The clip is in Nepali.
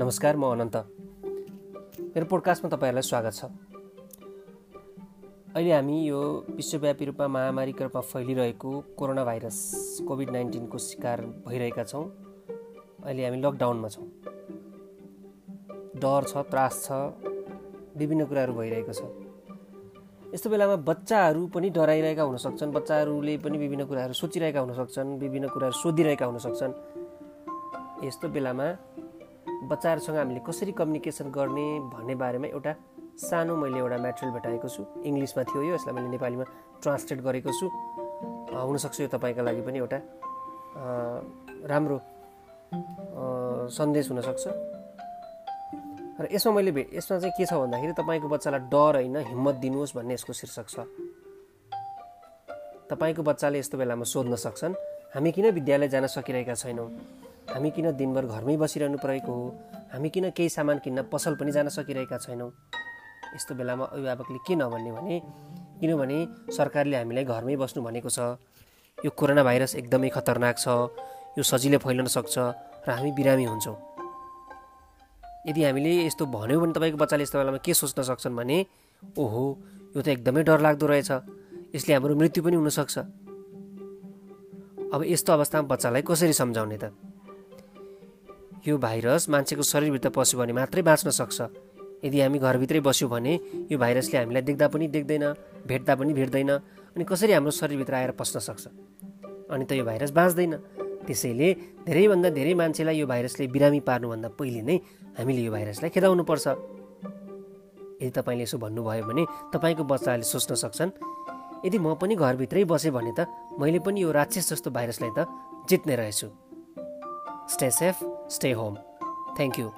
नमस्कार म अनन्त। मेरो पोडकास्टमा तपाईँहरूलाई स्वागत छ। अहिले हामी यो विश्वव्यापी रूपमा महामारीका रूपमा फैलिरहेको कोरोना भाइरस कोभिड नाइन्टिनको शिकार भइरहेका छौँ। अहिले हामी लकडाउनमा छौँ। डर छ त्रास छ विभिन्न कुराहरू भइरहेको छ। यस्तो बेलामा बच्चाहरू पनि डराइरहेका हुनसक्छन् बच्चाहरूले पनि विभिन्न कुराहरू सोचिरहेका हुनसक्छन् विभिन्न कुराहरू सोधिरहेका हुनसक्छन्। यस्तो बेलामा बच्चाहरूसँग हामीले कसरी कम्युनिकेसन गर्ने भन्ने बारेमा एउटा सानो मैले एउटा मेटेरियल भेटाएको छु। इङ्ग्लिसमा थियो यो यसलाई मैले नेपालीमा ट्रान्सलेट गरेको छु। हुनसक्छ यो तपाईँको लागि पनि एउटा राम्रो सन्देश हुनसक्छ। र यसमा मैले भे यसमा चाहिँ के छ भन्दाखेरि तपाईँको बच्चालाई डर होइन हिम्मत दिनुहोस् भन्ने यसको शीर्षक छ। तपाईँको बच्चाले यस्तो बेलामा सोध्न सक्छन् हामी किन विद्यालय जान सकिरहेका छैनौँ? हामी किन दिनभर घरमै बसिरहनु परेको हो? हामी किन केही सामान किन्न पसल पनि जान सकिरहेका छैनौँ? यस्तो बेलामा अभिभावकले के नभन्ने भने किनभने सरकारले हामीलाई घरमै बस्नु भनेको छ। यो कोरोना भाइरस एकदमै खतरनाक छ। यो सजिलै फैलन सक्छ र हामी बिरामी हुन्छौँ। यदि हामीले यस्तो भन्यो भने तपाईँको बच्चाले यस्तो बेलामा के सोच्न सक्छन् भने ओहो यो त एकदमै डरलाग्दो रहेछ। यसले हाम्रो मृत्यु पनि हुनसक्छ। अब यस्तो अवस्थामा बच्चालाई कसरी सम्झाउने त? यो भाइरस मान्छेको शरीरभित्र पस्यो भने मात्रै बाँच्न सक्छ। यदि हामी घरभित्रै बस्यौँ भने यो भाइरसले हामीलाई देख्दा पनि देख्दैन भेट्दा पनि भेट्दैन अनि कसरी हाम्रो शरीरभित्र आएर पस्न सक्छ? अनि त यो भाइरस बाँच्दैन। त्यसैले धेरैभन्दा धेरै मान्छेलाई यो भाइरसले बिरामी पार्नुभन्दा पहिले नै हामीले यो भाइरसलाई खेदाउनुपर्छ। यदि तपाईँले यसो भन्नुभयो भने तपाईँको बच्चाहरूले सोच्न सक्छन् यदि म पनि घरभित्रै बसेँ भने त मैले पनि यो राक्षस जस्तो भाइरसलाई त जित्ने रहेछु। Stay safe, stay home. Thank you.